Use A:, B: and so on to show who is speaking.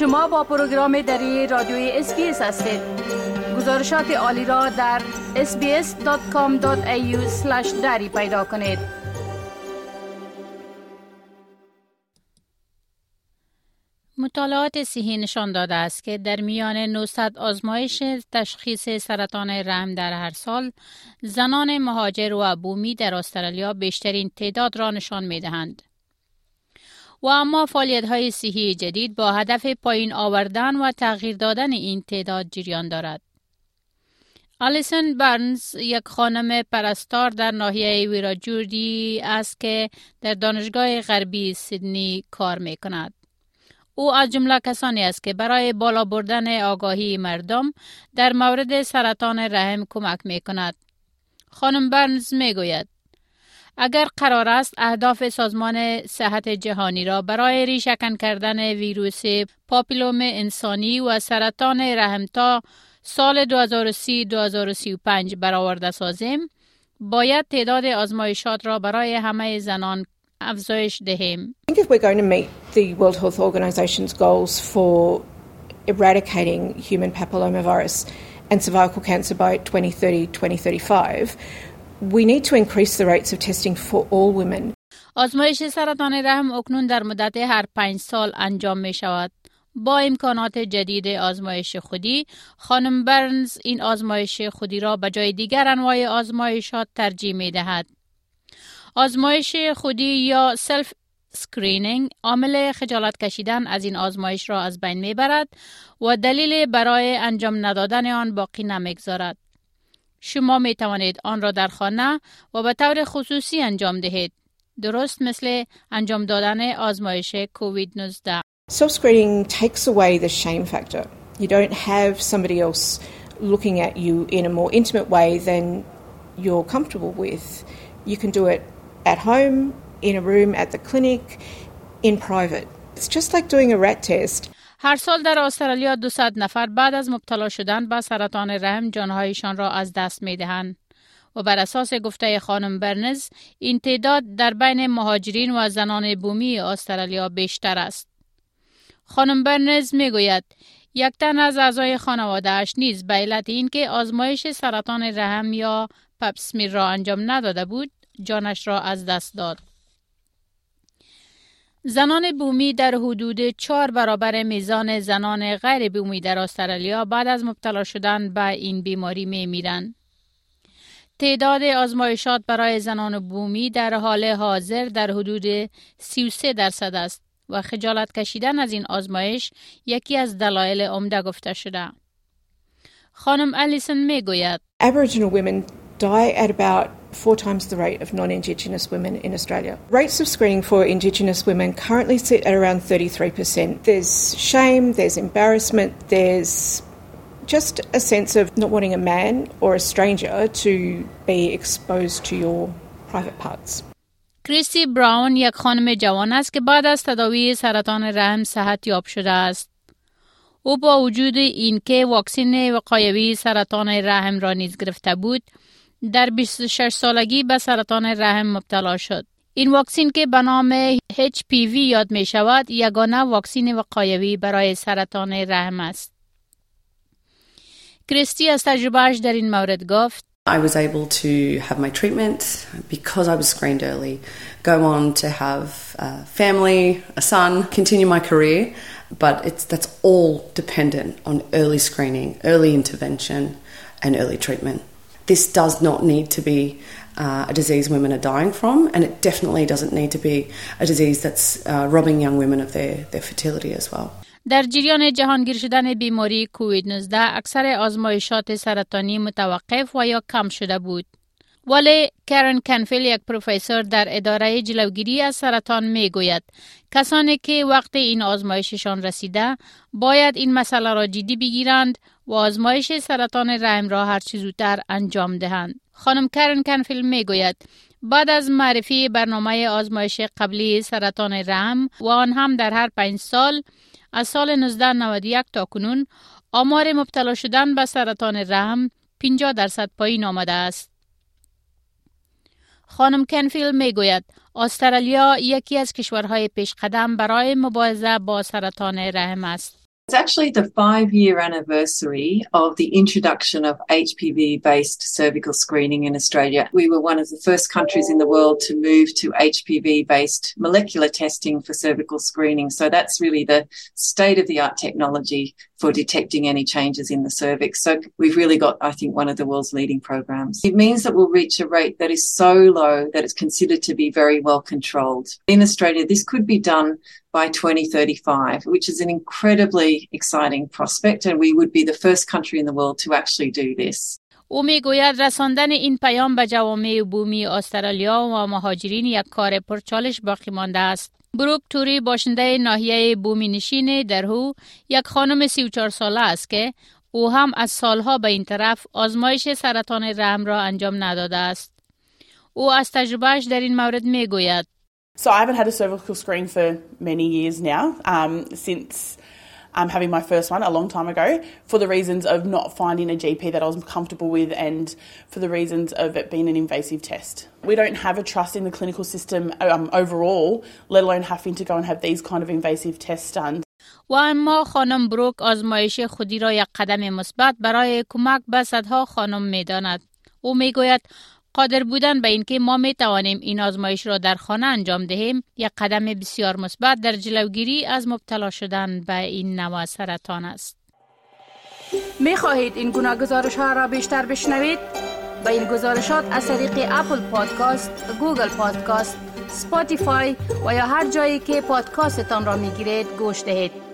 A: شما با پروگرام دری رادیوی SBS هستید گزارشات عالی را در sbs.com.au دری پیدا کنید مطالعات صحی نشان داده است که در میان 900 آزمایش تشخیص سرطان رحم در هر سال زنان مهاجر و بومی در استرالیا بیشترین تعداد را نشان می دهند. و اما فعالیت های صحی جدید با هدف پایین آوردن و تغییر دادن این تعداد جریان دارد. آلیسن برنز یک خانم پرستار در ناحیه ویراجوردی است که در دانشگاه غربی سیدنی کار می کند. او از جمله کسانی است که برای بالا بردن آگاهی مردم در مورد سرطان رحم کمک می کند. خانم برنز می گوید اگر قرار است اهداف سازمان صحت جهانی را برای ریشکن کردن ویروس پاپیلوم انسانی و سرطان رحم تا سال 2030-2035 برآورده سازیم باید تعداد آزمایشات را برای همه زنان افزایش دهیم.
B: Eradicating human papillomavirus and cervical cancer by 2030-2035 we need to increase the rates of testing for all women.
A: آزمایش سرطان رحم اکنون در مدت هر پنج سال انجام می شود. با امکانات جدید آزمایش خودی خانم برنز این آزمایش خودی را به جای دیگر انواع آزمایشات ترجیح می دهد. آزمایش خودی یا self screening عامل خجالت کشیدن از این آزمایش را از بین می برد و دلیل برای انجام ندادن آن باقی نمی‌گذارد. شما می توانید آن را در خانه و به طور خصوصی انجام دهید. درست مثل انجام دادن آزمایش کووید 19.
B: Self-screening takes away the shame factor. You don't have somebody else looking at you in a more intimate way than you're comfortable with. You can do it at home, in a room, at the clinic, in private. It's just like doing a rat test.
A: هر سال در استرالیا 200 نفر بعد از مبتلا شدن به سرطان رحم جانهایشان را از دست می دهند. و بر اساس گفته خانم برنز این تعداد در بین مهاجرین و زنان بومی استرالیا بیشتر است. خانم برنز می گوید یک تن از اعضای خانوادهش نیز به علت اینکه آزمایش سرطان رحم یا پپسمیر را انجام نداده بود جانش را از دست داد. زنان بومی در حدود چهار برابر میزان زنان غیر بومی در استرالیا بعد از مبتلا شدن به این بیماری می میرن. تعداد آزمایشات برای زنان بومی در حال حاضر در حدود 33 درصد است و خجالت کشیدن از این آزمایش یکی از دلایل عمده گفته شده. خانم الیسن می گوید
B: Aboriginal women die at about four times the rate of non Indigenous women in Australia. Rates of screening for Indigenous women currently sit at around 33%. There's shame, there's embarrassment, there's just a sense of not wanting a man or a stranger to be exposed to your private parts.
A: کریستی براون یک خانم جوان است که بعد از تداوی سرطان رحم صحت یاب شده است. او با وجود اینکه واکسین وقایوی سرطان رحم را نیز گرفته بود، در 26 سالگی به سرطان رحم مبتلا شد. این واکسین که به نام HPV یاد می شود یگانه واکسین وقایوی برای سرطان رحم است. کریستی از تجربهش در این مورد گفت
C: I was able to have my treatment because I was screened early, go on to have a family, a son, continue my career, but it's, that's all dependent on early screening, early intervention, and early treatment. This does not need to be uh, a disease women are dying from, and it definitely doesn't need to be a disease that's uh, robbing young women of their, their fertility as well.
A: در جریان جهانگیر شدن بیماری کووید 19 اکثر آزمایشات سرطانی متوقف و یا کم شده بود. ولی کرن کنفیل یک پروفسور در اداره جلوگیری از سرطان می گوید کسانی که وقت این آزمایششان رسیده باید این مسئله را جدی بگیرند و آزمایش سرطان رحم را هر چیز زودتر انجام دهند. خانم کرن کنفیل می گوید بعد از معرفی برنامه آزمایش قبلی سرطان رحم و آن هم در هر پنج سال از سال 1991 تا کنون آمار مبتلا شدن به سرطان رحم 50 درصد پایین آمده است. خانم کنفیل می گوید استرالیا یکی از کشورهای پیش قدم برای مبارزه با سرطان رحم است.
D: It's actually the five year anniversary of the introduction of HPV based cervical screening in Australia. We were one of the first countries in the world to move to HPV based molecular testing for cervical screening. So that's really the state of the art technology for detecting any changes in the cervix. So we've really got, I think, one of the world's leading programs. It means that we'll reach a rate that is so low that it's considered to be very well controlled. In Australia, this could be done by 2035, which is an incredibly exciting prospect, and we would be the first country in the world to actually do this.
A: او می‌گوید رساندن این پیام به جوامع بومی استرالیا و مهاجرین یک کار پرچالش باقی مانده است. بروک توری باشنده ناحیه بومی نشین درهو یک خانم 34 ساله است که او هم از سالها به این طرف آزمایش سرطان رحم را انجام نداده است. او از تجربهش در این مورد می گوید.
E: So I haven't had a cervical screen for many years now, um, since um, having my first one a long time ago, for the reasons of not finding a GP that I was comfortable with and for the reasons of it being an invasive test. We don't have a trust in the clinical system um, overall, let alone having to go and have these kind of invasive tests done.
A: و اما خانم بروک آزمایش خودی را یک قدم مثبت برای کمک به صدها خانم می داند. او می گوید قادر بودن به اینکه ما می توانیم این آزمایش را در خانه انجام دهیم یک قدم بسیار مثبت در جلوگیری از مبتلا شدن به این نوع سرطان است. می خواهید این گناه گزارش ها را بیشتر بشنوید؟ با این گزارشات از طریق اپل پادکاست، گوگل پادکاست، سپاتیفای و یا هر جایی که پادکاستتان را می گیرید گوش دهید.